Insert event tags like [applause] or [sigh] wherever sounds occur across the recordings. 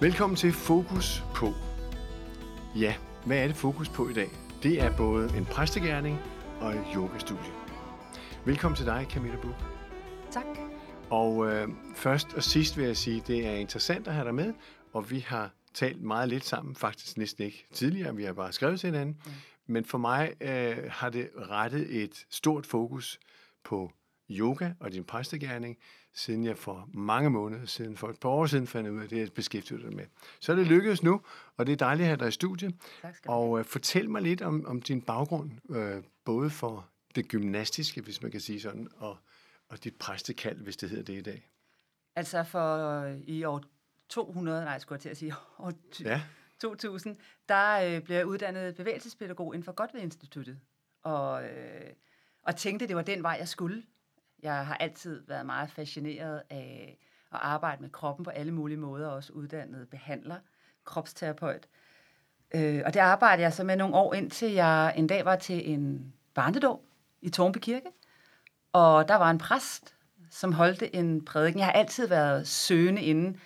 Velkommen til Fokus på. Ja, hvad er det fokus på i dag? Det er både en præstegærning og et yogastudie. Velkommen til dig, Camilla Buch. Tak. Og øh, først og sidst vil jeg sige, det er interessant at have dig med, og vi har talt meget lidt sammen, faktisk næsten ikke tidligere, vi har bare skrevet til hinanden. Mm. Men for mig øh, har det rettet et stort fokus på yoga og din præstegærning, siden jeg for mange måneder siden, for et par år siden, fandt ud af det, jeg beskæftigede dig med. Så er det lykkedes nu, og det er dejligt at have dig i studiet. Og øh, fortæl mig lidt om, om din baggrund, øh, både for det gymnastiske, hvis man kan sige sådan, og, og dit præstekald, hvis det hedder det i dag. Altså for i år 200, nej, skulle jeg til at sige, [laughs] år Ja, 2000, der øh, blev jeg uddannet bevægelsespædagog inden for Godved Instituttet. Og, øh, og tænkte, det var den vej, jeg skulle. Jeg har altid været meget fascineret af at arbejde med kroppen på alle mulige måder, også uddannet behandler, kropsterapeut. Øh, og det arbejdede jeg så med nogle år, indtil jeg en dag var til en barnedåb i Tornby Kirke. Og der var en præst, som holdte en prædiken. Jeg har altid været søgende inden,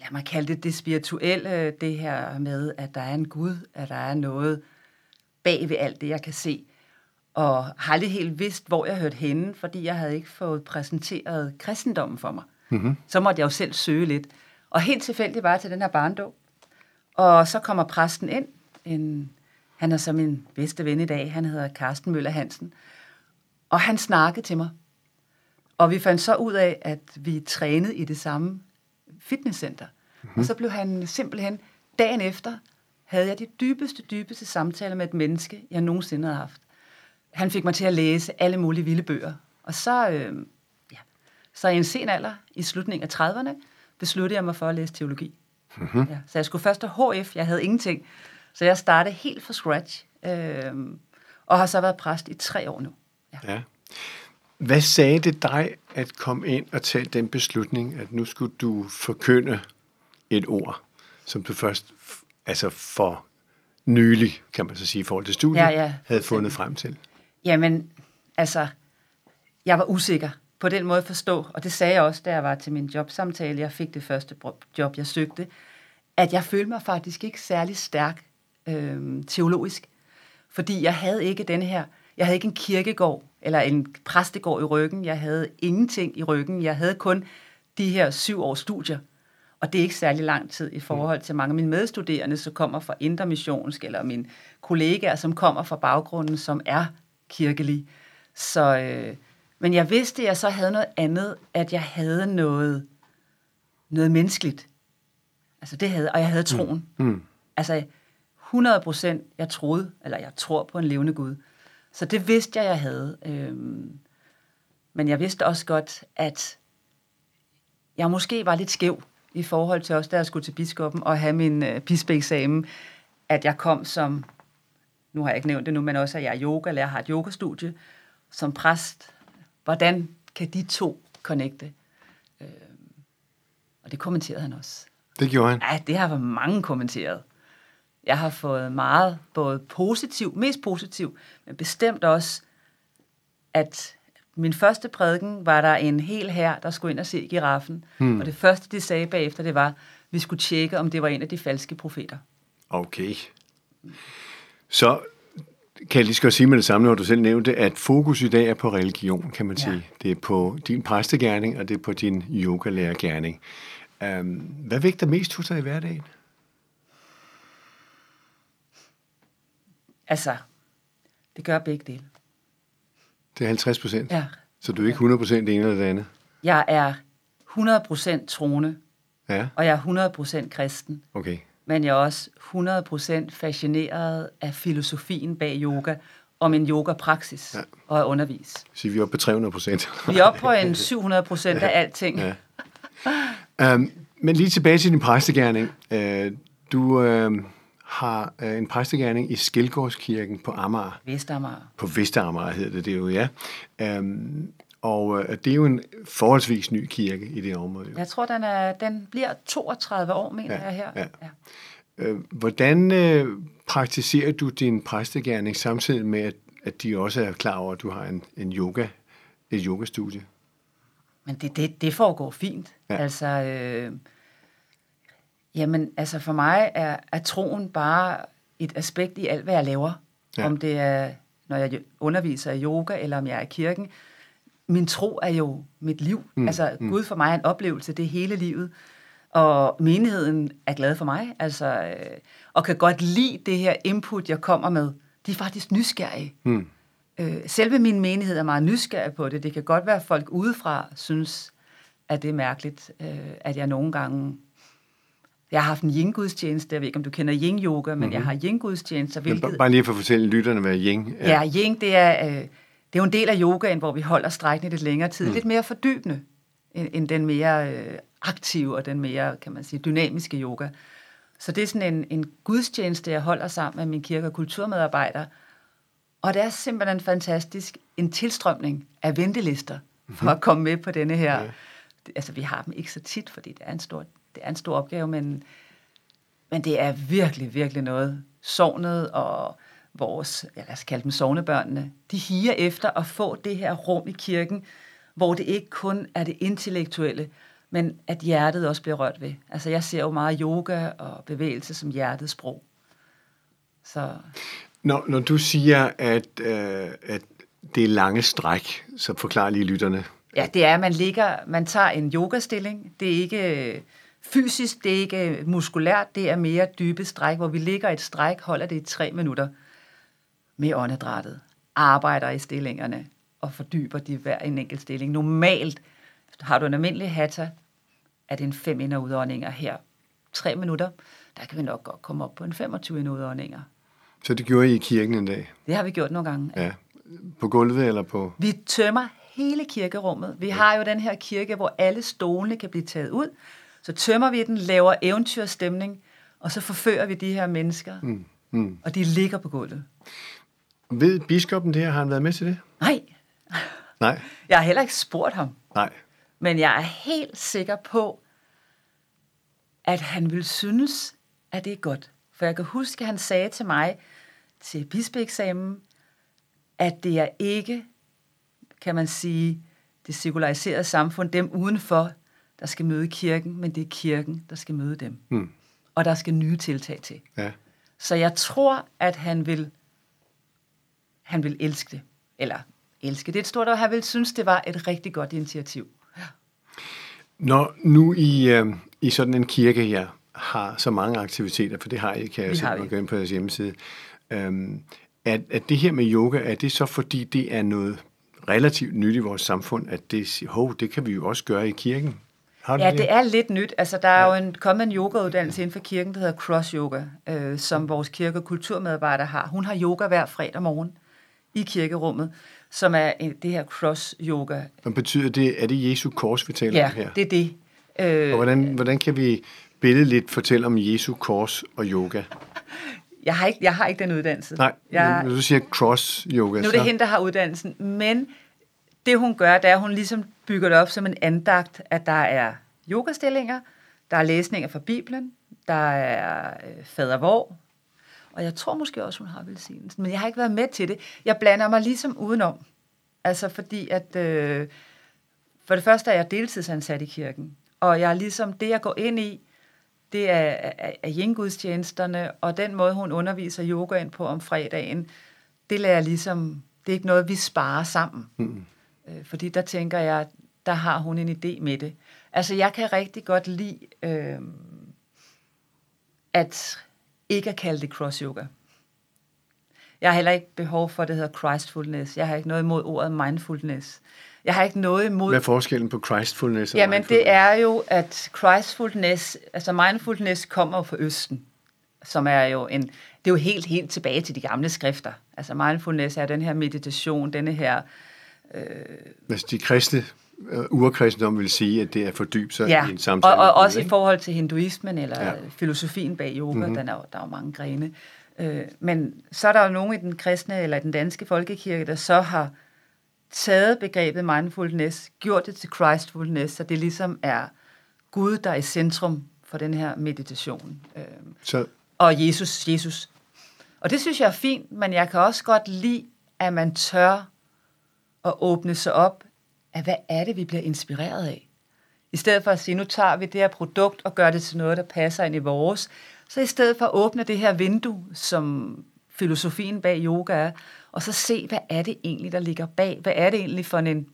lad mig kalde det det spirituelle, det her med, at der er en Gud, at der er noget bag ved alt det, jeg kan se. Og har aldrig helt vidst, hvor jeg hørte henne, fordi jeg havde ikke fået præsenteret kristendommen for mig. Mm-hmm. Så måtte jeg jo selv søge lidt. Og helt tilfældigt var jeg til den her barndåb. Og så kommer præsten ind. En, han er så min bedste ven i dag. Han hedder Carsten Møller Hansen. Og han snakkede til mig. Og vi fandt så ud af, at vi trænede i det samme fitnesscenter. Mm-hmm. Og så blev han simpelthen, dagen efter, havde jeg de dybeste, dybeste samtaler med et menneske, jeg nogensinde havde haft. Han fik mig til at læse alle mulige vilde bøger. Og så, øh, ja, så i en sen alder, i slutningen af 30'erne, besluttede jeg mig for at læse teologi. Mm-hmm. Ja, så jeg skulle først have HF, jeg havde ingenting. Så jeg startede helt fra scratch, øh, og har så været præst i tre år nu. Ja. ja. Hvad sagde det dig at komme ind og tage den beslutning, at nu skulle du forkynde et ord, som du først, altså for nylig, kan man så sige, i forhold til studiet, Ja, ja. havde fundet frem til? Jamen, altså, jeg var usikker på den måde at forstå, og det sagde jeg også, da jeg var til min jobsamtale, jeg fik det første job, jeg søgte, at jeg følte mig faktisk ikke særlig stærk øh, teologisk, fordi jeg havde ikke den her, jeg havde ikke en kirkegård eller en præstegård i ryggen, jeg havde ingenting i ryggen, jeg havde kun de her syv års studier, og det er ikke særlig lang tid i forhold til mange af mine medstuderende, som kommer fra intermissionsk, eller mine kollegaer, som kommer fra baggrunden, som er kirkelig. Så, øh, men jeg vidste, at jeg så havde noget andet, at jeg havde noget, noget menneskeligt. Altså det havde, og jeg havde troen. Mm. Mm. Altså 100 procent, jeg troede, eller jeg tror på en levende Gud. Så det vidste jeg, jeg havde. Øhm, men jeg vidste også godt, at jeg måske var lidt skæv i forhold til også, da jeg skulle til biskoppen og have min øh, bispeeksamen, at jeg kom som, nu har jeg ikke nævnt det nu, men også at jeg er yoga, eller jeg har et yogastudie, som præst. Hvordan kan de to connecte? Øhm, og det kommenterede han også. Det gjorde han. Ja, det har mange kommenteret. Jeg har fået meget, både positiv, mest positiv, men bestemt også, at min første prædiken var der en hel her, der skulle ind og se giraffen. Hmm. Og det første, de sagde bagefter, det var, at vi skulle tjekke, om det var en af de falske profeter. Okay. Så kan jeg lige godt sige med det samme, når du selv nævnte, at fokus i dag er på religion, kan man Ja. sige. Det er på din præstegærning, og det er på din yogalærergærning. Um, hvad vægter mest hos dig i hverdagen? Altså, det gør begge dele. Det er 50 procent. Ja. Så du er ikke 100 procent det ene eller det andet? Jeg er 100% troende, Ja, og jeg er 100% kristen. okay. Men jeg er også 100% fascineret af filosofien bag yoga, og min yoga-praksis Ja. og at undervise. Så vi er oppe på 300 procent. Vi er oppe på en 700% af alting. Ja. Um, men lige tilbage til din præstegærning. Uh, du uh, har uh, en præstegærning i Skelgårdskirken på Amager. Vestamager. På Vesteramager hedder det, det jo, ja. Um, og uh, det er jo en forholdsvis ny kirke i det område. Jo. Jeg tror, den, er, den bliver 32 år, mener Ja, jeg her. ja. Ja. Uh, hvordan uh, praktiserer du din præstegærning samtidig med, at, at de også er klar over, at du har en, en yoga, et yogastudie? Men det, det, det foregår fint. Ja. Altså, øh, Jamen, altså for mig er, er troen bare et aspekt i alt, hvad jeg laver. Ja. Om det er, når jeg underviser i yoga, eller om jeg er i kirken. Min tro er jo mit liv. Mm. Altså, mm. Gud for mig er en oplevelse, det er hele livet. Og menigheden er glad for mig, altså, øh, og kan godt lide det her input, jeg kommer med. De er faktisk nysgerrige. Mm. Øh, selve min menighed er meget nysgerrig på det. Det kan godt være, at folk udefra synes, at det er mærkeligt, øh, at jeg nogle gange... Jeg har haft en yin-gudstjeneste, jeg ved ikke, om du kender yin-yoga, men mm-hmm. jeg har yin-gudstjenester, hvilket... Bare lige for at fortælle lytterne, hvad yin er. Ja, yin, det er, øh, det er jo en del af yogaen, hvor vi holder strækning lidt længere tid. Mm. Lidt mere fordybende, end, end den mere øh, aktive og den mere, kan man sige, dynamiske yoga. Så det er sådan en, en gudstjeneste, jeg holder sammen med min kirke- og kulturmedarbejdere, og det er simpelthen fantastisk en tilstrømning af ventelister for mm-hmm. at komme med på denne her. Ja. Altså, vi har dem ikke så tit, fordi det er en stor, det er en stor opgave, men, men det er virkelig, virkelig noget. Sovnet og vores, ja, lad os kalde dem sovnebørnene, de higer efter at få det her rum i kirken, hvor det ikke kun er det intellektuelle, men at hjertet også bliver rørt ved. Altså, jeg ser jo meget yoga og bevægelse som hjertets sprog. Så. Når, når du siger, at, øh, at det er lange stræk, så forklar lige lytterne. Ja, det er, at man, ligger, man tager en yogastilling. Det er ikke øh, fysisk, det er ikke muskulært, det er mere dybe stræk, hvor vi ligger et stræk, holder det i tre minutter med åndedrættet, arbejder i stillingerne og fordyber de hver en enkelt stilling. Normalt har du en almindelig hatha, er det en fem ind- og udåndinger her. Tre minutter, der kan vi nok godt komme op på en 25 ind- udåndinger. Så det gjorde I i kirken en dag? Det har vi gjort nogle gange. Ja. På gulvet eller på? Vi tømmer hele kirkerummet. Vi ja. har jo den her kirke, hvor alle stolene kan blive taget ud. Så tømmer vi den, laver eventyrstemning, og så forfører vi de her mennesker. Mm. Mm. Og de ligger på gulvet. Ved biskoppen det her? Har han været med til det? Nej. Nej. [laughs] Jeg har heller ikke spurgt ham. Nej. Men jeg er helt sikker på, at han vil synes, at det er godt. For jeg kan huske, at han sagde til mig til bispeeksamen, at det er ikke, kan man sige, det sekulariserede samfund, dem udenfor, der skal møde kirken, men det er kirken, der skal møde dem. Mm. Og der skal nye tiltag til. Ja. Så jeg tror, at han vil, han vil elske det. Eller elske det er et stort ord. Han vil synes, det var et rigtig godt initiativ. Ja. Når nu i, øh, i sådan en kirke her, har så mange aktiviteter, for det har I, kan jeg se, ind på jeres hjemmeside. Øhm, at, at det her med yoga, er det så fordi, det er noget relativt nyt i vores samfund, at det hov, det kan vi jo også gøre i kirken? Har ja, det? det er lidt nyt. Altså, der er ja. jo en, kommet en yogauddannelse inden for kirken, der hedder Cross Yoga, øh, som vores kirke- og kulturmedarbejder har. Hun har yoga hver fredag morgen i kirkerummet, som er det her cross yoga. Hvad betyder det? Er det Jesu kors, vi taler ja, om her? Ja, det er det. Øh, og hvordan, hvordan kan vi billedligt fortælle om Jesu kors og yoga? Jeg har ikke, jeg har ikke den uddannelse. Nej, jeg, når du siger cross yoga, Nu er det så... hende, der har uddannelsen, men det hun gør, det er, at hun ligesom bygger det op som en andagt, at der er yogastillinger, der er læsninger fra Bibelen, der er øh, fader vor, og jeg tror måske også, hun har velsignelsen, men jeg har ikke været med til det. Jeg blander mig ligesom udenom. Altså fordi, at øh, for det første er jeg deltidsansat i kirken, og jeg er ligesom, det jeg går ind i, det er, er, er yin-gudstjenesterne, og den måde, hun underviser yoga ind på om fredagen, det lader ligesom, det er ikke noget, vi sparer sammen. Mm. Øh, fordi der tænker jeg, der har hun en idé med det. Altså, jeg kan rigtig godt lide, øh, at ikke at kalde det cross-yoga. Jeg har heller ikke behov for, at det hedder Christfulness. Jeg har ikke noget imod ordet mindfulness. Jeg har ikke noget imod... Hvad er forskellen på Christfulness og Jamen, det er jo, at Christfulness, altså mindfulness kommer jo fra Østen, som er jo en... Det er jo helt, helt tilbage til de gamle skrifter. Altså mindfulness er den her meditation, denne her... Øh... Hvis de kristne urkristendom vil sige, at det er dybt sig ja, i en samtale. og, og også i forhold til hinduismen eller ja. filosofien bag yoga, mm-hmm. den er, der er jo mange grene. Øh, men så er der jo nogen i den kristne eller den danske folkekirke, der så har taget begrebet mindfulness, gjort det til Christfulness, så det ligesom er Gud, der er i centrum for den her meditation. Øh, så. Og Jesus, Jesus. Og det synes jeg er fint, men jeg kan også godt lide, at man tør at åbne sig op af, hvad er det, vi bliver inspireret af? I stedet for at sige, nu tager vi det her produkt og gør det til noget, der passer ind i vores, så i stedet for at åbne det her vindue, som filosofien bag yoga er, og så se, hvad er det egentlig, der ligger bag? Hvad er det egentlig for en,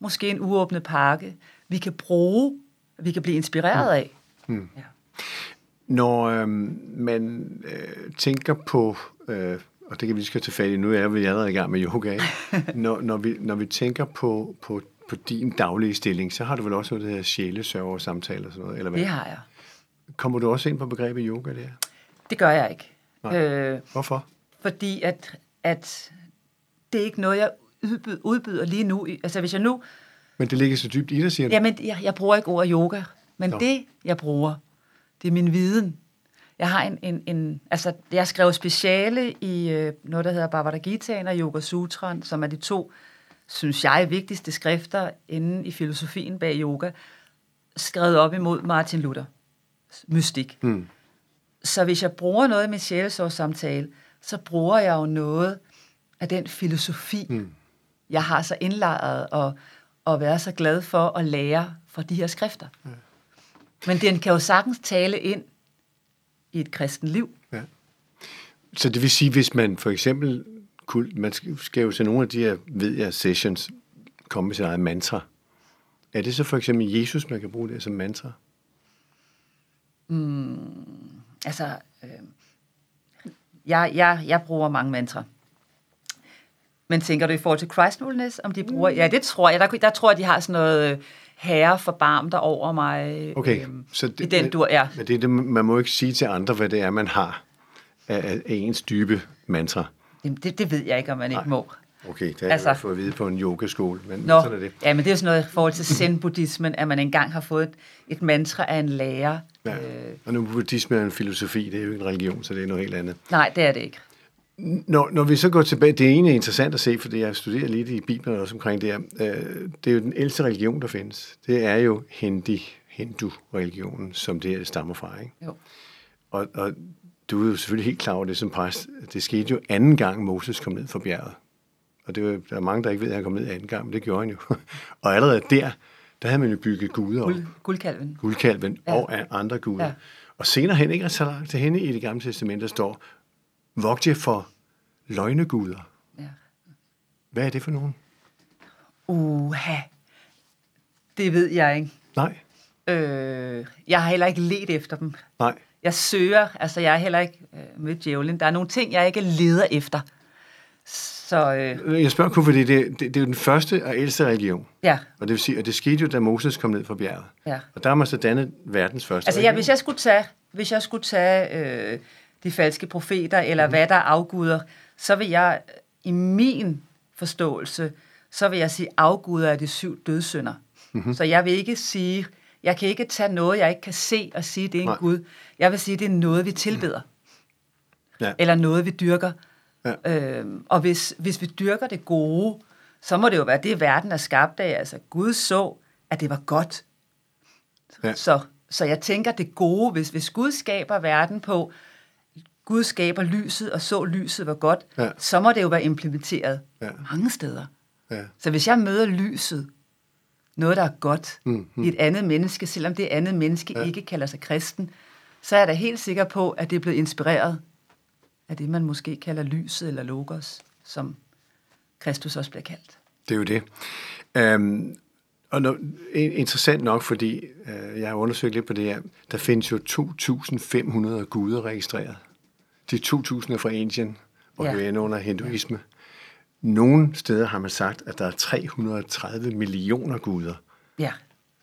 måske en uåbnet pakke, vi kan bruge, vi kan blive inspireret af? Mm. Ja. Når øh, man øh, tænker på, øh, og det kan vi lige skal tage fat i, nu er vi allerede i gang med yoga, ikke? [laughs] når, når, vi, når vi tænker på, på, på din daglige stilling, så har du vel også noget, der hedder sjælesørger samtaler og sådan noget, eller hvad? Det har jeg. Kommer du også ind på begrebet yoga der? Det gør jeg ikke. Nej. Øh, Hvorfor? Fordi at, at det er ikke noget, jeg udbyder, udbyder lige nu. Altså hvis jeg nu... Men det ligger så dybt i dig, siger du? Jamen, jeg, jeg bruger ikke ordet yoga. Men Nå. det, jeg bruger, det er min viden. Jeg har en, en, en altså, jeg skrev speciale i øh, noget, der hedder Bhagavad Gita og Yoga Sutran, som er de to, synes jeg, vigtigste skrifter inden i filosofien bag yoga, skrevet op imod Martin Luther mystik. Mm. Så hvis jeg bruger noget i min sjælesårssamtale, så bruger jeg jo noget af den filosofi, mm. jeg har så indlejret og, og være så glad for at lære fra de her skrifter. Ja. Men den kan jo sagtens tale ind i et kristen liv. Ja. Så det vil sige, hvis man for eksempel, man skal jo til nogle af de her, ved jeg, sessions, komme med sit eget mantra. Er det så for eksempel Jesus, man kan bruge det som mantra? Mm, altså, øh, jeg, jeg, jeg bruger mange mantra. Men tænker du i forhold til Christfulness, om de bruger... Mm. Ja, det tror jeg. Der, der tror jeg, de har sådan noget øh, herre forbarm der over mig. Okay, øhm, så det, i den dur, ja. Men det, det, man må ikke sige til andre, hvad det er, man har af, af ens dybe mantra. Det, det ved jeg ikke, om man Nej. ikke må. Okay, det har altså, jeg fået at vide på en yogaskole, men nå, sådan er det. Ja, men det er sådan noget i forhold til zen-buddhismen, at man engang har fået et, et mantra af en lærer. Ja. Øh, og nu buddhisme er en filosofi, det er jo ikke en religion, så det er noget helt andet. Nej, det er det ikke. Når, når vi så går tilbage, det ene er interessant at se, fordi jeg studerer lidt i Bibelen også omkring det her. Øh, det er jo den ældste religion, der findes. Det er jo hindi, hindu-religionen, som det stammer fra. Ikke? Jo. Og, og du er jo selvfølgelig helt klar over det som præst. Det skete jo anden gang, Moses kom ned fra bjerget. Og det var, der er mange, der ikke ved, at han kom ned anden gang, men det gjorde han jo. [laughs] og allerede der, der havde man jo bygget guder op. Guld, guldkalven. Guldkalven ja. og andre guder. Ja. Og senere hen, ikke så langt til hende i det gamle testament, der står, vogt jer for løgneguder. Ja. Hvad er det for nogen? Uha, det ved jeg ikke. Nej. Øh, jeg har heller ikke let efter dem. Nej. Jeg søger, altså jeg er heller ikke øh, med djævlen. Der er nogle ting, jeg ikke leder efter. Så, øh, jeg spørger kun, fordi det, det, det er jo den første og ældste religion. Ja. Og det vil sige, at det skete jo, da Moses kom ned fra bjerget. Ja. Og der har man så dannet verdens første Altså ja, hvis jeg skulle tage, hvis jeg skulle tage øh, de falske profeter, eller mm. hvad der er afguder, så vil jeg i min forståelse, så vil jeg sige, afguder er de syv dødssynder. Mm-hmm. Så jeg vil ikke sige, jeg kan ikke tage noget, jeg ikke kan se, og sige, det er en Nej. Gud. Jeg vil sige, det er noget, vi tilbeder. Ja. Eller noget, vi dyrker. Ja. Øhm, og hvis, hvis vi dyrker det gode, så må det jo være det, verden er skabt af. Altså, Gud så, at det var godt. Ja. Så, så jeg tænker, det gode, hvis, hvis Gud skaber verden på, Gud skaber lyset, og så lyset var godt, ja. så må det jo være implementeret ja. mange steder. Ja. Så hvis jeg møder lyset, noget, der er godt mm, mm. i et andet menneske, selvom det andet menneske ja. ikke kalder sig kristen, så er jeg da helt sikker på, at det er blevet inspireret af det, man måske kalder lyset eller logos, som Kristus også bliver kaldt. Det er jo det. Um, og når, interessant nok, fordi uh, jeg har undersøgt lidt på det her, der findes jo 2.500 guder registreret. De 2.000 er fra Indien og ja. hører under hinduisme. Ja. Nogle steder har man sagt, at der er 330 millioner guder. Ja.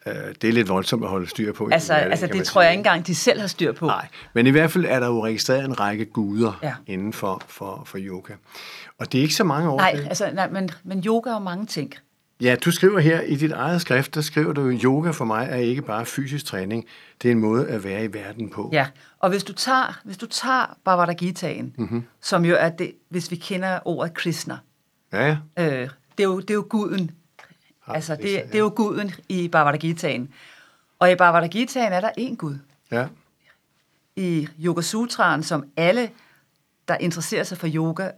Øh, det er lidt voldsomt at holde styr på. Altså, det, altså det tror sige. jeg ikke engang, de selv har styr på. Nej, men i hvert fald er der jo registreret en række guder ja. inden for, for, for yoga. Og det er ikke så mange år Nej, altså, nej men, men yoga er jo mange ting. Ja, du skriver her i dit eget skrift, der skriver du, yoga for mig er ikke bare fysisk træning, det er en måde at være i verden på. Ja, og hvis du tager, hvis du tager Bhavata Gitaen, mm-hmm. som jo er det, hvis vi kender ordet Krishna, ja, ja. Øh, det, er jo, det er jo guden altså, det, det er jo guden i Bhagavad Gitaen. Og i Bhagavad Gitaen er der én Gud. Ja. I Yoga Sutraen, som alle, der interesserer sig for yoga,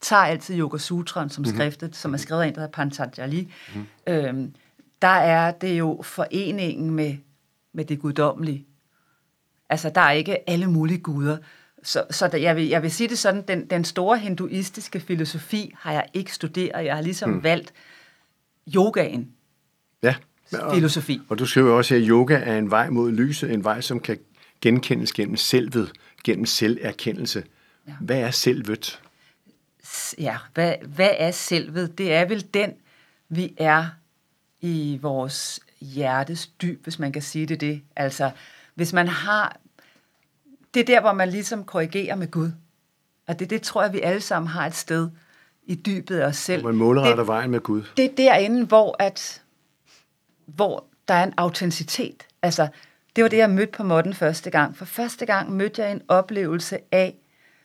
tager altid Yoga Sutraen som mm-hmm. skriftet, som er skrevet af en, der hedder Pantanjali. Mm-hmm. Øhm, der er det jo foreningen med, med det guddommelige. Altså, der er ikke alle mulige guder. Så, så der, jeg, vil, jeg vil sige det sådan, den, den store hinduistiske filosofi har jeg ikke studeret. Jeg har ligesom hmm. valgt yogaen. Ja. Og, filosofi. Og du skriver også her, at yoga er en vej mod lyset, en vej, som kan genkendes gennem selvet, gennem selverkendelse. Ja. Hvad er selvet? Ja, hvad, hvad er selvet? Det er vel den, vi er i vores hjertes dyb, hvis man kan sige det det. Altså, hvis man har... Det er der, hvor man ligesom korrigerer med Gud. Og det, det tror jeg, vi alle sammen har et sted i dybet af os selv. Og man målretter det, vejen med Gud. Det er derinde, hvor, at, hvor der er en autenticitet. Altså, det var det, jeg mødte på modden første gang. For første gang mødte jeg en oplevelse af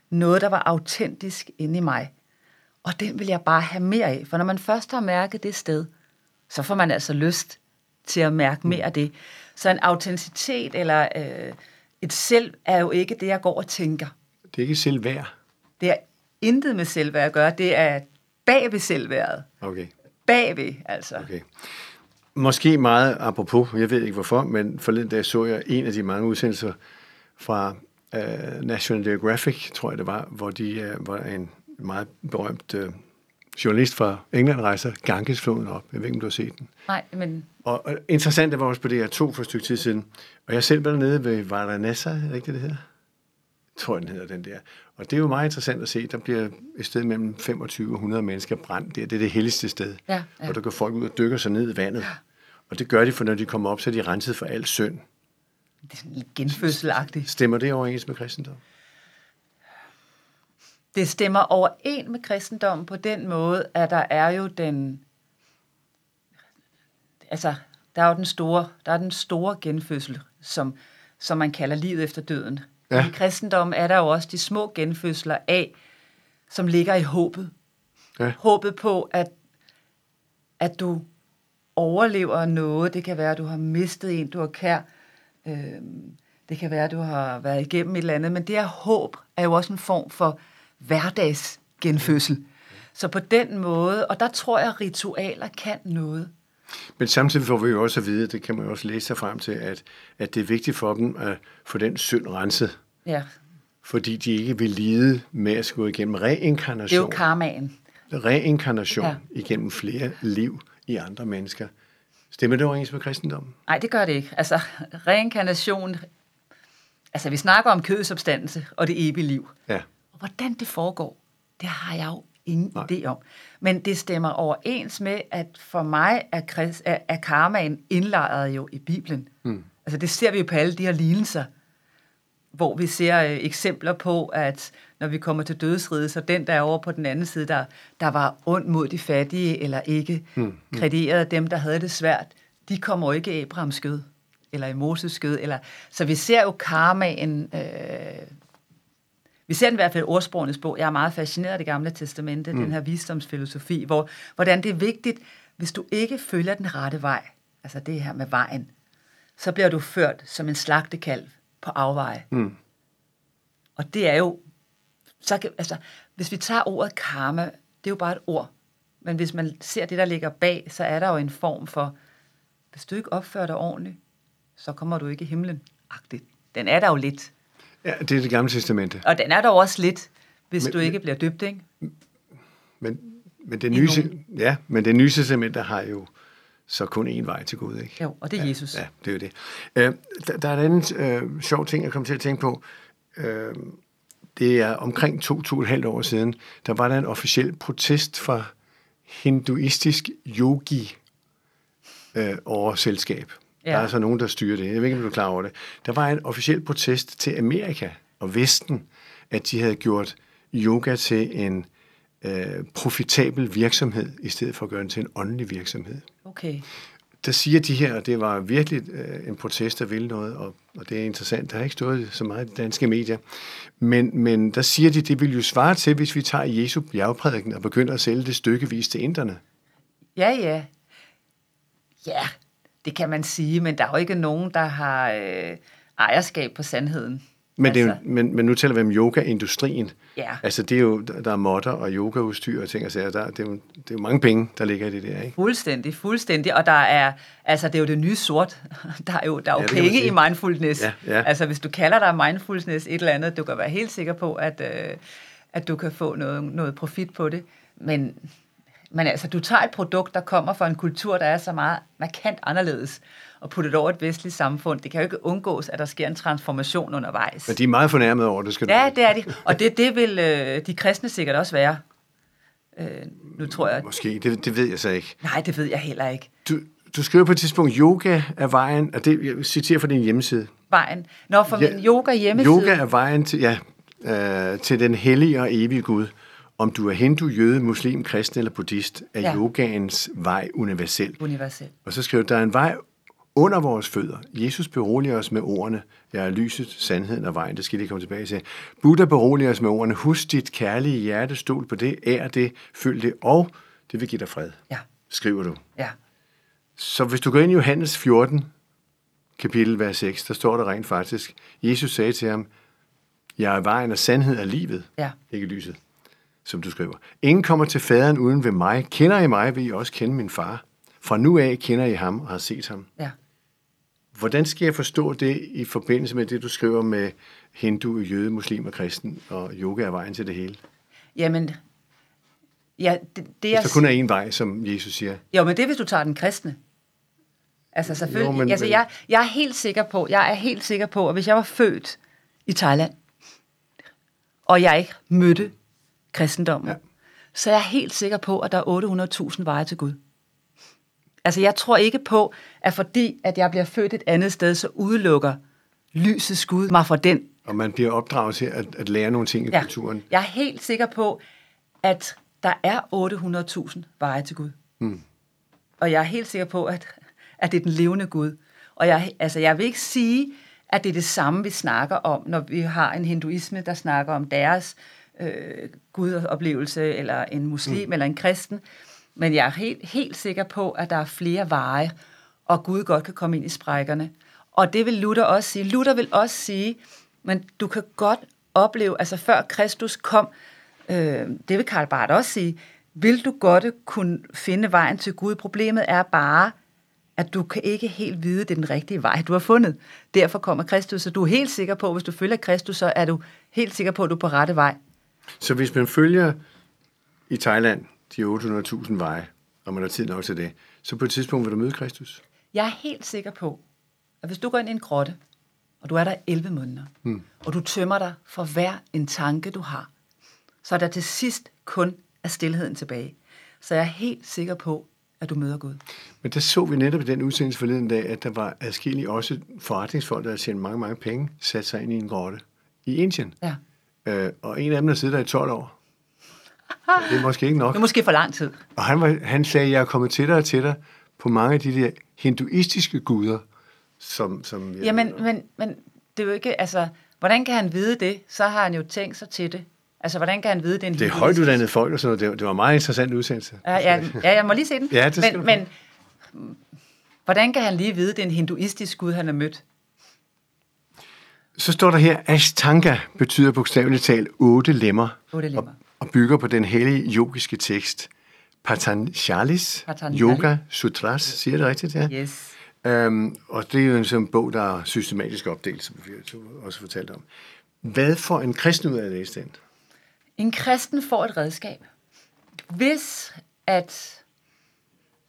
noget, der var autentisk inde i mig. Og den vil jeg bare have mere af. For når man først har mærket det sted, så får man altså lyst til at mærke mere af det. Så en autenticitet eller øh, et selv er jo ikke det, jeg går og tænker. Det er ikke selvværd. Det er intet med selvværd at gøre. Det er bag ved selvværdet. Okay. Bagved, altså. Okay. Måske meget apropos, jeg ved ikke hvorfor, men forleden dag så jeg en af de mange udsendelser fra uh, National Geographic, tror jeg det var, hvor de uh, var en meget berømt uh, journalist fra England rejser Gangesfloden op. Jeg ved ikke, om du har set den. Nej, men... Og, og interessant, det var også på det her to for et stykke tid siden. Og jeg selv var dernede ved Varanasi, er det ikke det, det hedder? Jeg tror, den hedder den der. Og det er jo meget interessant at se. Der bliver et sted mellem 25 og 100 mennesker brændt der. Det er det helligste sted. Ja, ja. Og der går folk ud og dykker sig ned i vandet. Ja. Og det gør de, for når de kommer op, så er de renset for al synd. Det er sådan lidt genfødselagtigt. Stemmer det overens med kristendom? Det stemmer overens med kristendommen på den måde, at der er jo den... Altså, der er jo den store, der er den store genfødsel, som, som man kalder livet efter døden. Ja. I kristendommen er der jo også de små genfødsler af, som ligger i håbet. Ja. Håbet på, at, at du overlever noget. Det kan være, at du har mistet en, du har kær. Øh, det kan være, at du har været igennem et eller andet. Men det her håb er jo også en form for hverdagsgenfødsel. Så på den måde, og der tror jeg, at ritualer kan noget. Men samtidig får vi jo også at vide, det kan man jo også læse sig frem til, at, at det er vigtigt for dem at få den synd renset. Ja. Fordi de ikke vil lide med at gå igennem reinkarnation. Det er jo karmaen. Reinkarnation ja. igennem flere liv i andre mennesker. Stemmer det overens med kristendommen? Nej, det gør det ikke. Altså, reinkarnation... Altså, vi snakker om kødsopstandelse og det evige liv. Ja. Hvordan det foregår, det har jeg jo ingen Nej. idé om. Men det stemmer overens med, at for mig er, krist, er, er karmaen indlejret jo i Bibelen. Hmm. Altså, det ser vi jo på alle de her lignelser, hvor vi ser øh, eksempler på, at når vi kommer til dødsriget, så den der er over på den anden side, der, der var ondt mod de fattige, eller ikke mm, mm. krediterede dem, der havde det svært, de kommer ikke i Abrahams skød, eller i Moses skød. Eller, så vi ser jo karmaen, øh, vi ser den i hvert fald ordsprogenes bog. Jeg er meget fascineret af det gamle testamente, mm. den her visdomsfilosofi, hvor, hvordan det er vigtigt, hvis du ikke følger den rette vej, altså det her med vejen, så bliver du ført som en slagtekalv på afveje. Mm. Og det er jo så kan, altså, hvis vi tager ordet karma, det er jo bare et ord. Men hvis man ser det, der ligger bag, så er der jo en form for, hvis du ikke opfører dig ordentligt, så kommer du ikke i himlen. Agtigt. Den er der jo lidt. Ja, det er det gamle testamente. Og den er der også lidt, hvis men, du ikke bliver døbt, ikke? Men, men det nye, ja, men det nye testamente har jo så kun én vej til Gud, ikke? Jo, og det er ja, Jesus. Ja, det er jo det. Uh, der, der er en anden uh, sjov ting, jeg kom til at tænke på. Uh, det er omkring to, to og et halvt år siden, der var der en officiel protest fra hinduistisk yogi øh, overselskab. Ja. Der er altså nogen, der styrer det. Jeg ved ikke, om du er klar over det. Der var en officiel protest til Amerika og Vesten, at de havde gjort yoga til en øh, profitabel virksomhed, i stedet for at gøre den til en åndelig virksomhed. Okay der siger de her, at det var virkelig øh, en protest, der ville noget, og, og det er interessant. Der har ikke stået så meget i danske medier. Men, men der siger de, det vil jo svare til, hvis vi tager Jesu bjergprædiken og begynder at sælge det stykkevis til inderne. Ja, ja. Ja, det kan man sige, men der er jo ikke nogen, der har øh, ejerskab på sandheden. Men, det er jo, Altså. men, men nu taler vi om yoga-industrien. Ja. Altså, det er jo, der er modder og yogaudstyr og ting og sager. Der, det, er jo, det er jo mange penge, der ligger i det der, ikke? Fuldstændig, fuldstændig. Og der er, altså det er jo det nye sort. [laughs] Der er jo, der er jo Ja, penge i mindfulness. Ja, ja. Altså hvis du kalder dig mindfulness et eller andet, du kan være helt sikker på, at, øh, at du kan få noget, noget profit på det. Men, men altså, du tager et produkt, der kommer fra en kultur, der er så meget markant anderledes, og putter det over et vestligt samfund. Det kan jo ikke undgås, at der sker en transformation undervejs. Men de er meget fornærmet over det, skal du Ja, det er de. Og det, det vil øh, de kristne sikkert også være. Øh, nu tror jeg... Måske, det, det ved jeg så ikke. Nej, det ved jeg heller ikke. Du, du skriver på et tidspunkt, yoga er vejen, og det jeg citerer fra din hjemmeside. Vejen. Nå, for Ja, min yoga hjemmeside... Yoga er vejen til, ja, øh, til den hellige og evige Gud. Om du er hindu, jøde, muslim, kristen eller buddhist, er Ja. yogaens vej universel. Universel. Og så skriver du, der er en vej under vores fødder. Jesus beroliger os med ordene. Jeg er lyset, sandheden og vejen. Det skal jeg lige komme tilbage til. Buddha beroliger os med ordene. Husk dit kærlige hjerte, stol på det, ær det, følg det, og det vil give dig fred, Ja, skriver du. ja. Så hvis du går ind i Johannes 14, kapitel vers 6, der står der rent faktisk, Jesus sagde til ham, jeg er vejen og sandhed af livet, Ja. ikke lyset, som du skriver. Ingen kommer til faderen uden ved mig. Kender I mig, vil I også kende min far. Fra nu af kender I ham og har set ham. Ja. Hvordan skal jeg forstå det i forbindelse med det, du skriver med hindu, jøde, muslim og kristen, og yoga er vejen til det hele? Jamen, ja, det, det Hvis jeg, der kun er én vej, som Jesus siger. jo, men det er, hvis du tager den kristne. Altså selvfølgelig. Jo, men- altså, jeg, jeg er helt sikker på, jeg er helt sikker på, at hvis jeg var født i Thailand, og jeg ikke mødte kristendommen, Ja. så er jeg helt sikker på, at der er 800.000 veje til Gud. Altså, jeg tror ikke på, at fordi, at jeg bliver født et andet sted, så udelukker lysets Gud mig fra den Og man bliver opdraget til at, at lære nogle ting i Ja. kulturen. Jeg er helt sikker på, at der er 800.000 veje til Gud. Mm. Og jeg er helt sikker på, at, at det er den levende Gud. Og jeg, altså, jeg vil ikke sige, at det er det samme, vi snakker om, når vi har en hinduisme, der snakker om deres øh, gudoplevelse, eller en muslim, mm. eller en kristen. Men jeg er helt, helt sikker på, at der er flere veje, og Gud godt kan komme ind i sprækkerne. Og det vil Luther også sige. Luther vil også sige, men du kan godt opleve, altså før Kristus kom, øh, det vil Karl Barth også sige, vil du godt kunne finde vejen til Gud. Problemet er bare, at du kan ikke helt vide, det er den rigtige vej, du har fundet. Derfor kommer Kristus, så du er helt sikker på, hvis du følger Kristus, så er du helt sikker på, at du er på rette vej. Så hvis man følger i Thailand de 800.000 veje, og man har tid nok til det, så på et tidspunkt vil du møde Kristus. Jeg er helt sikker på, at hvis du går ind i en grotte, og du er der 11 måneder, mm. og du tømmer dig for hver en tanke, du har, så er der til sidst kun er stillheden tilbage. Så jeg er helt sikker på, at du møder Gud. Men der så vi netop i den udsendelse forleden dag, at der var adskillige også forretningsfolk, der havde tjent mange, mange penge, sat sig ind i en grotte i Indien. Ja. Øh, og en af dem har siddet der i 12 år. Men det er måske ikke nok. Det er måske for lang tid. Og han, var, han sagde, at jeg er kommet tættere og tættere på mange af de der hinduistiske guder, som... som jeg Jamen, men, men det er jo ikke, altså, hvordan kan han vide det? Så har han jo tænkt sig til det. Altså, hvordan kan han vide, det er en det er hinduistisk- højt uddannede folk og sådan noget. Det det var en meget interessant udsendelse. Ja, ja, ja, jeg må lige se den. Ja, det men, men hvordan kan han lige vide, det er en hinduistisk gud, han har mødt? Så står der her, Ashtanga betyder bogstaveligt talt otte lemmer, Otte og, lemmer. og bygger på den hellige yogiske tekst. Patanjalis, Patanjali. Yoga Sutras, siger det rigtigt? Ja. Yes. Øhm, og det er jo en sådan bog, der er systematisk opdelt, som vi også fortalt om. Hvad får en kristen ud af at læse den? En kristen får et redskab. Hvis at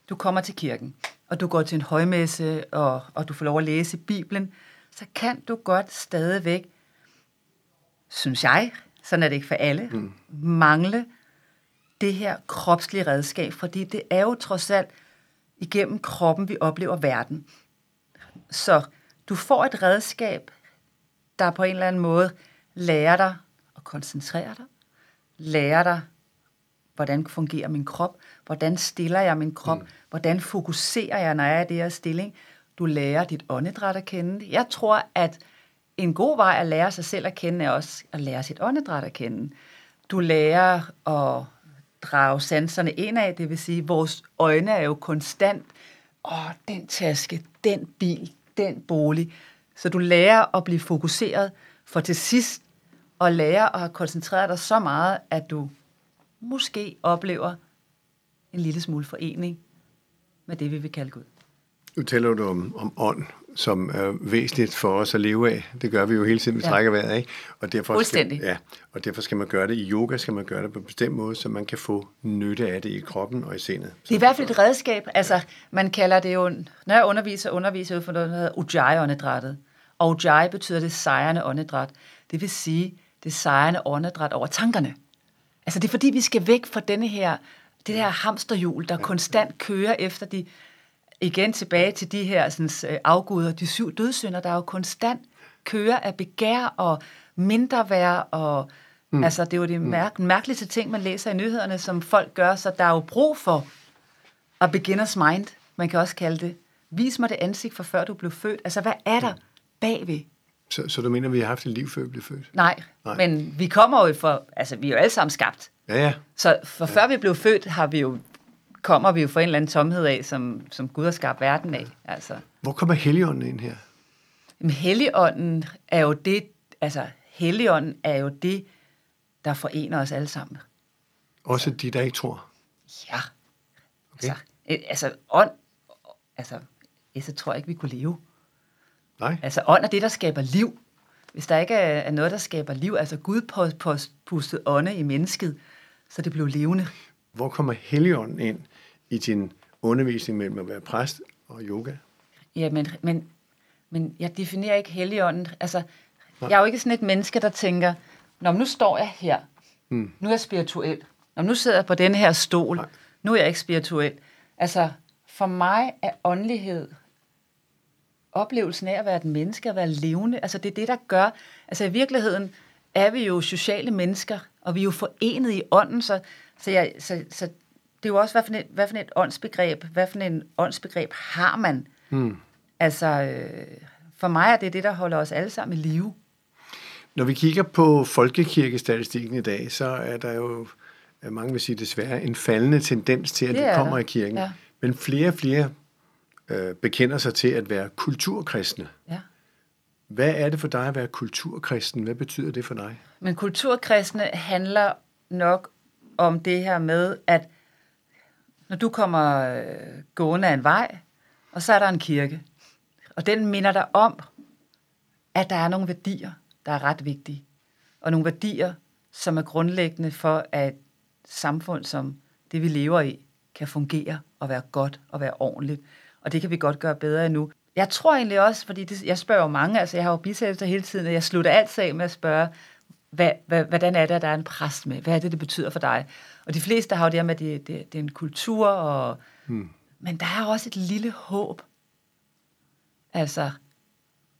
du kommer til kirken, og du går til en højmesse, og, og du får lov at læse Bibelen, så kan du godt stadigvæk, synes jeg, sådan er det ikke for alle, mm. mangle det her kropslige redskab, fordi det er jo trods alt igennem kroppen, vi oplever verden. Så du får et redskab, der på en eller anden måde lærer dig at koncentrere dig, lærer dig, hvordan fungerer min krop, hvordan stiller jeg min krop, mm. hvordan fokuserer jeg, når jeg er i det her stilling. Du lærer dit åndedræt at kende. Jeg tror, at en god vej at lære sig selv at kende, er også at lære sit åndedræt at kende. Du lærer at drage sanserne indad, det vil sige, at vores øjne er jo konstant, åh, den taske, den bil, den bolig. Så du lærer at blive fokuseret, for til sidst at lære at have koncentreret dig så meget, at du måske oplever en lille smule forening med det, vi vil kalde Gud. Nu taler du om, om ånd, som er væsentligt for os at leve af. Det gør vi jo hele tiden, vi ja. trækker vejret, ikke? Og derfor, skal, ja, og derfor skal man gøre det i yoga, skal man gøre det på en bestemt måde, så man kan få nytte af det i kroppen og i sindet. Det er i hvert fald et redskab. Altså, man kalder det jo, når jeg underviser, underviser ud for noget, der hedder Ujjayi-åndedrættet. Og Ujjayi betyder det sejrende åndedræt. Det vil sige, det sejrende åndedræt over tankerne. Altså, det er fordi, vi skal væk fra denne her, det her hamsterhjul, der konstant kører efter de igen tilbage til de her sådan, øh, afguder, de syv dødssynder, der er jo konstant kører af begær og mindre værd, og mm. altså, det er jo de mm. mærk- mærkeligste ting, man læser i nyhederne, som folk gør, så der er jo brug for a beginner's mind, man kan også kalde det. Vis mig det ansigt for før du blev født. Altså, hvad er der bagved? Så, så du mener, vi har haft et liv før vi blev født? Nej, Nej, men vi kommer jo for, altså vi er jo alle sammen skabt. Ja, ja. Så for ja. før vi blev født, har vi jo kommer vi jo fra en eller anden tomhed af, som, som Gud har skabt verden af. Altså. Hvor kommer Helligånden ind her? Jamen, Helligånden er jo det, altså Helligånden er jo det, der forener os alle sammen. Også de, der ikke tror? Ja. Okay. Altså, øh, altså ånd, altså, så tror jeg ikke, vi kunne leve. Nej. Altså ånd er det, der skaber liv. Hvis der ikke er, noget, der skaber liv, altså Gud pustet ånde i mennesket, så det blev levende. Hvor kommer Helligånden ind i din undervisning mellem at være præst og yoga? Ja, men, men, men jeg definerer ikke Helligånden. Altså, Nej. jeg er jo ikke sådan et menneske, der tænker, Nå, nu står jeg her. Hmm. Nu er jeg spirituel. Nå, nu sidder jeg på den her stol. Nej. Nu er jeg ikke spirituel. Altså, for mig er åndelighed oplevelsen af at være et menneske, at være levende. Altså, det er det, der gør... Altså, i virkeligheden er vi jo sociale mennesker, og vi er jo forenet i ånden, så så, jeg, så, så det er jo også, hvad for, et, hvad for et åndsbegreb, hvad for en åndsbegreb har man? Mm. Altså, øh, for mig er det det, der holder os alle sammen i live. Når vi kigger på folkekirkestatistikken i dag, så er der jo, mange vil sige desværre, en faldende tendens til, at det, det kommer der. i kirken. Ja. Men flere og flere øh, bekender sig til at være kulturkristne. Ja. Hvad er det for dig at være kulturkristen? Hvad betyder det for dig? Men kulturkristne handler nok om det her med, at når du kommer øh, gående af en vej, og så er der en kirke, og den minder dig om, at der er nogle værdier, der er ret vigtige, og nogle værdier, som er grundlæggende for, at samfund som det, vi lever i, kan fungere og være godt og være ordentligt. Og det kan vi godt gøre bedre endnu. Jeg tror egentlig også, fordi det, jeg spørger jo mange, altså jeg har jo bisættelser hele tiden, og jeg slutter altid af med at spørge, hvad, hvad, hvordan er det, at der er en præst med? Hvad er det, det betyder for dig? Og de fleste har jo det her med, at det, det, det er en kultur, og, hmm. men der er også et lille håb. Altså,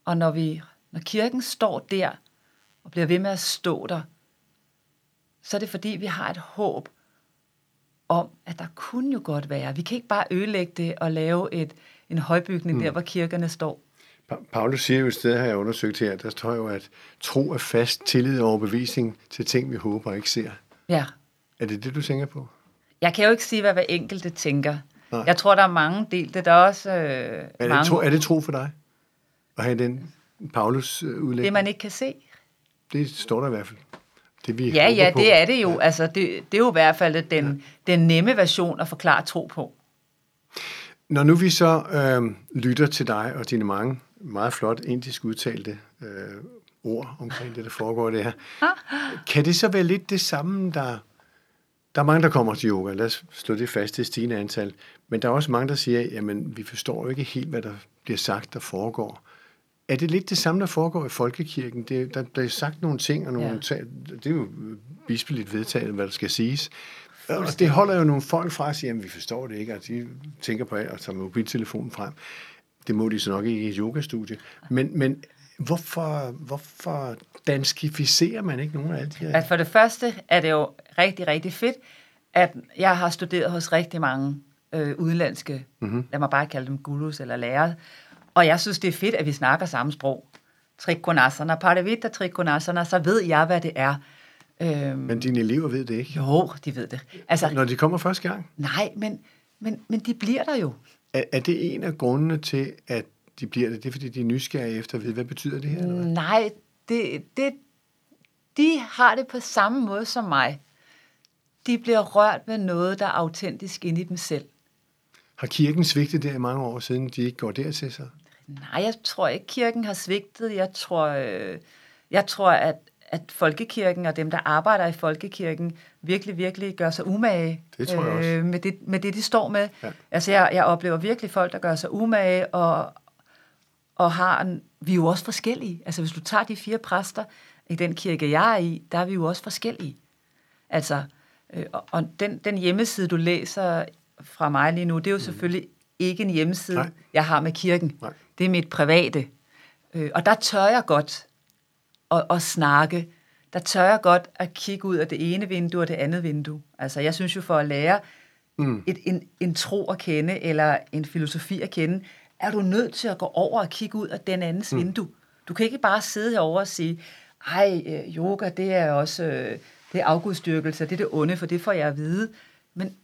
og når, vi, når kirken står der, og bliver ved med at stå der, så er det fordi, vi har et håb om, at der kunne jo godt være. Vi kan ikke bare ødelægge det og lave et, en højbygning hmm. der, hvor kirkerne står. Paulus siger jo et sted, har jeg undersøgt her, der står jo, at tro er fast tillid og overbevisning til ting, vi håber og ikke ser. Ja. Er det det, du tænker på? Jeg kan jo ikke sige, hvad hver enkelte tænker. Nej. Jeg tror, der er mange delte. Der er også øh, er, det mange... tro, er det tro for dig? At have den Paulus øh, udlægning? Det, man ikke kan se. Det står der i hvert fald. Det, vi ja, ja, på. det er det jo. Altså, det, det er jo i hvert fald den, ja. den nemme version at forklare tro på. Når nu vi så øh, lytter til dig og dine mange meget flot indisk udtalte øh, ord omkring det, der foregår det her. [laughs] Kan det så være lidt det samme, der... Der er mange, der kommer til yoga. Lad os slå det fast til stigende antal. Men der er også mange, der siger, jamen, vi forstår jo ikke helt, hvad der bliver sagt, der foregår. Er det lidt det samme, der foregår i folkekirken? Det, der bliver sagt nogle ting, og nogle ja. tal, det er jo bispeligt vedtaget, hvad der skal siges. Og det holder jo nogle folk fra at sige, jamen vi forstår det ikke, og de tænker på at tage mobiltelefonen frem. Det må de så nok ikke i et yogastudie. Men, men hvorfor, hvorfor danskificerer man ikke nogen af alle de her? Altså for det første er det jo rigtig, rigtig fedt, at jeg har studeret hos rigtig mange øh, udenlandske, mm-hmm. lad mig bare kalde dem gurus eller lærere, og jeg synes, det er fedt, at vi snakker samme sprog. Trikonasana, Paravita Trikonasana, så ved jeg, hvad det er. Øhm, men dine elever ved det ikke? Jo, de ved det. Altså, Når de kommer første gang? Nej, men, men, men de bliver der jo. Er, er det en af grundene til, at de bliver det? Det er, fordi de er nysgerrige efter at vide, hvad betyder det her? Eller hvad? Nej, det, det, de har det på samme måde som mig. De bliver rørt ved noget, der er autentisk inde i dem selv. Har kirken svigtet der i mange år siden, de ikke går dertil så? Nej, jeg tror ikke, kirken har svigtet. Jeg tror, øh, jeg tror at, at folkekirken og dem, der arbejder i folkekirken, virkelig, virkelig gør sig umage det tror jeg også. Øh, med, det, med det, de står med. Ja. Altså, jeg, jeg oplever virkelig folk, der gør sig umage og, og har en, vi er jo også forskellige. Altså, hvis du tager de fire præster i den kirke, jeg er i, der er vi jo også forskellige. Altså, øh, og, og den, den hjemmeside, du læser fra mig lige nu, det er jo mm. selvfølgelig ikke en hjemmeside, Nej. jeg har med kirken. Nej. Det er mit private. Øh, og der tør jeg godt at, at snakke. Der tør jeg godt at kigge ud af det ene vindue og det andet vindue. Altså, jeg synes jo, for at lære mm. et, en, en tro at kende, eller en filosofi at kende, er du nødt til at gå over og kigge ud af den andens mm. vindue. Du kan ikke bare sidde herovre og sige, ej, øh, yoga, det er også øh, det er afgudstyrkelse, det er det onde, for det får jeg at vide. Men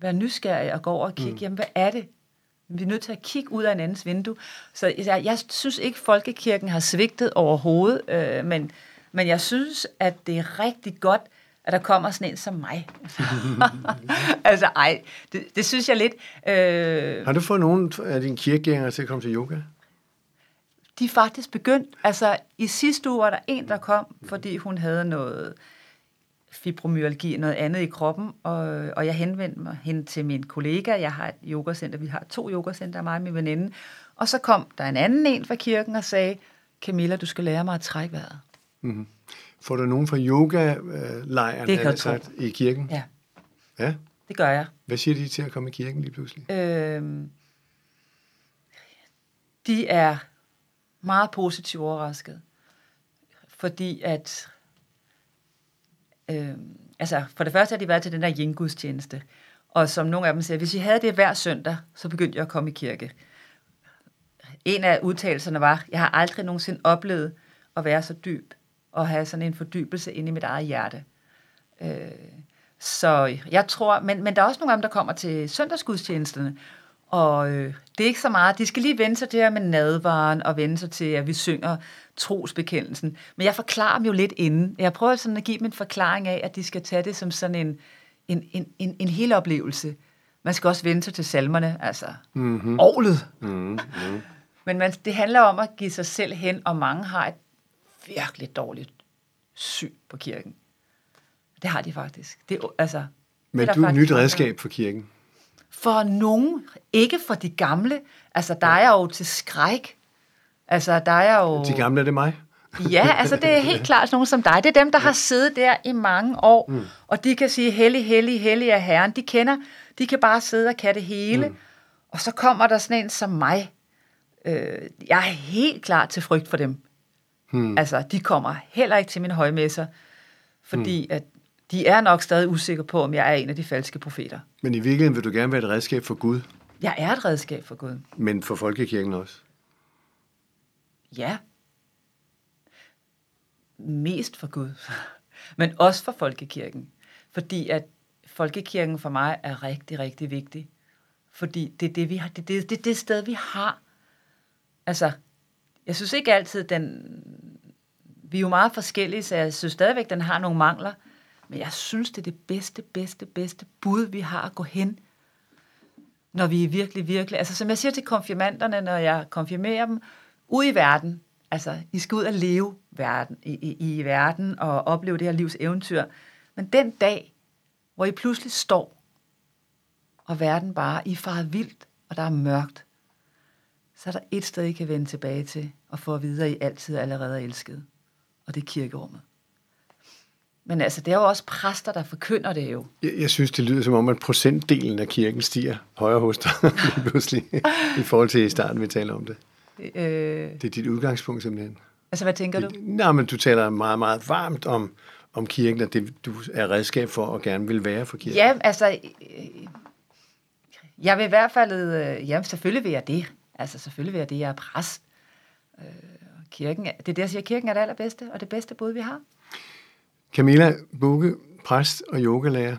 vær nysgerrig og gå over og kigge, mm. jamen hvad er det? Vi er nødt til at kigge ud af en andens vindue. Så jeg, jeg synes ikke, folkekirken har svigtet overhovedet, øh, men, men jeg synes, at det er rigtig godt, at der kommer sådan en som mig. [laughs] altså ej, det, det synes jeg lidt. Øh, har du fået nogen af dine kirkegængere til at komme til yoga? De er faktisk begyndt. Altså i sidste uge var der en, der kom, fordi hun havde noget fibromyalgi, noget andet i kroppen, og, og jeg henvendte mig hen til min kollega. Jeg har et yogacenter, vi har to yogacenter, mig og min veninde. Og så kom der en anden en fra kirken og sagde, Camilla, du skal lære mig at trække vejret. Mm-hmm. Får du nogen fra yoga-lejren det kan sagt, i kirken? Ja. Ja? Det gør jeg. Hvad siger de til at komme i kirken lige pludselig? Øhm, de er meget positivt overrasket. Fordi at øh, altså for det første har de været til den der jengudstjeneste, Og som nogle af dem siger, hvis I havde det hver søndag, så begyndte jeg at komme i kirke. En af udtalelserne var, jeg har aldrig nogensinde oplevet at være så dyb og have sådan en fordybelse inde i mit eget hjerte. Øh, så jeg tror, men, men der er også nogle af dem, der kommer til søndagsgudstjenesterne, og øh, det er ikke så meget. De skal lige vende sig til her med nadvaren og vende sig til, at vi synger trosbekendelsen. Men jeg forklarer dem jo lidt inden. Jeg prøver sådan at give dem en forklaring af, at de skal tage det som sådan en, en, en, en, en hel oplevelse. Man skal også vende sig til salmerne, altså mm-hmm. årlet. Mm-hmm. Men man, det handler om at give sig selv hen, og mange har et virkelig dårligt syn på kirken. Det har de faktisk. Det, altså, Men det du er et nyt redskab for kirken? For nogen, ikke for de gamle. Altså, der er jo til skræk. Altså, der er jo... De gamle er det mig? ja, altså det er helt [laughs] klart nogen som dig. Det er dem, der har siddet der i mange år, mm. og de kan sige, hellig, hellig, hellig er Herren. De kender, de kan bare sidde og kan det hele. Mm. Og så kommer der sådan en som mig. Øh, jeg er helt klar til frygt for dem. Mm. Altså, de kommer heller ikke til mine højmesser, fordi mm. at de er nok stadig usikre på, om jeg er en af de falske profeter. Men i virkeligheden vil du gerne være et redskab for Gud? Jeg er et redskab for Gud. Men for folkekirken også? Ja. Mest for Gud. [laughs] Men også for folkekirken. Fordi at folkekirken for mig er rigtig, rigtig vigtig. Fordi det er det, vi har, det, det, det, det sted, vi har. Altså, jeg synes ikke altid, den... Vi er jo meget forskellige, så jeg synes stadigvæk, den har nogle mangler. Men jeg synes, det er det bedste, bedste, bedste bud, vi har at gå hen, når vi er virkelig, virkelig... Altså, som jeg siger til konfirmanderne, når jeg konfirmerer dem, ud i verden. Altså, I skal ud og leve verden, i, i, i verden og opleve det her livs eventyr. Men den dag, hvor I pludselig står, og verden bare, I farer vildt, og der er mørkt, så er der et sted, I kan vende tilbage til, og få at vide, at I altid allerede er elsket. Og det er kirkerummet. Men altså, det er jo også præster, der forkynder det jo. Jeg, jeg synes, det lyder som om, at procentdelen af kirken stiger højere hos dig [laughs] pludselig, i forhold til i starten, vi taler om det. Øh... Det er dit udgangspunkt simpelthen. Altså, hvad tænker du? Nej, men du taler meget, meget varmt om, om kirken, og det du er redskab for og gerne vil være for kirken. Ja, altså, øh, jeg vil i hvert fald, øh, ja, selvfølgelig vil jeg det. Altså, selvfølgelig vil jeg det. Jeg er præst. Øh, kirken, det er det, jeg siger, kirken er det allerbedste, og det bedste bud, vi har. Camilla Bukke, præst og yogalærer.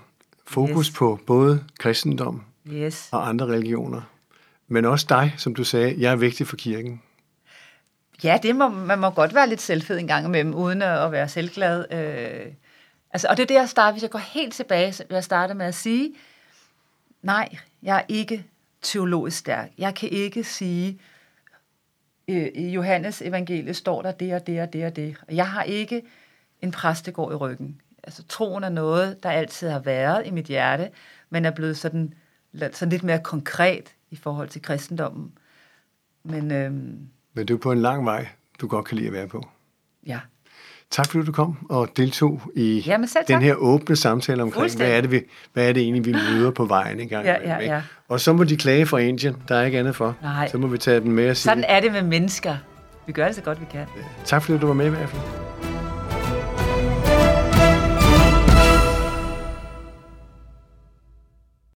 Fokus yes. på både kristendom yes. og andre religioner. Men også dig, som du sagde, jeg er vigtig for kirken. Ja, det må, man må godt være lidt selvfed en gang imellem, uden at være selvglad. Øh, altså, og det er det, jeg starter, hvis jeg går helt tilbage, så jeg starte med at sige, nej, jeg er ikke teologisk stærk. Jeg kan ikke sige, øh, i Johannes evangelie står der det og det og det og det. Jeg har ikke en præstegård i ryggen. Altså, troen er noget, der altid har været i mit hjerte, men er blevet sådan, sådan lidt mere konkret i forhold til kristendommen. Men, øhm, Men du er på en lang vej, du godt kan lide at være på. ja. Tak fordi du kom og deltog i Jamen selv den tak. her åbne samtale omkring, hvad er, det, vi, hvad er det egentlig, vi [gasps] møder på vejen en gang Ja, ja, ja. Og så må de klage fra Indien, der er ikke andet for. Nej. Så må vi tage den med og sige, Sådan er det med mennesker. Vi gør det så godt, vi kan. tak fordi du var med i hvert fald.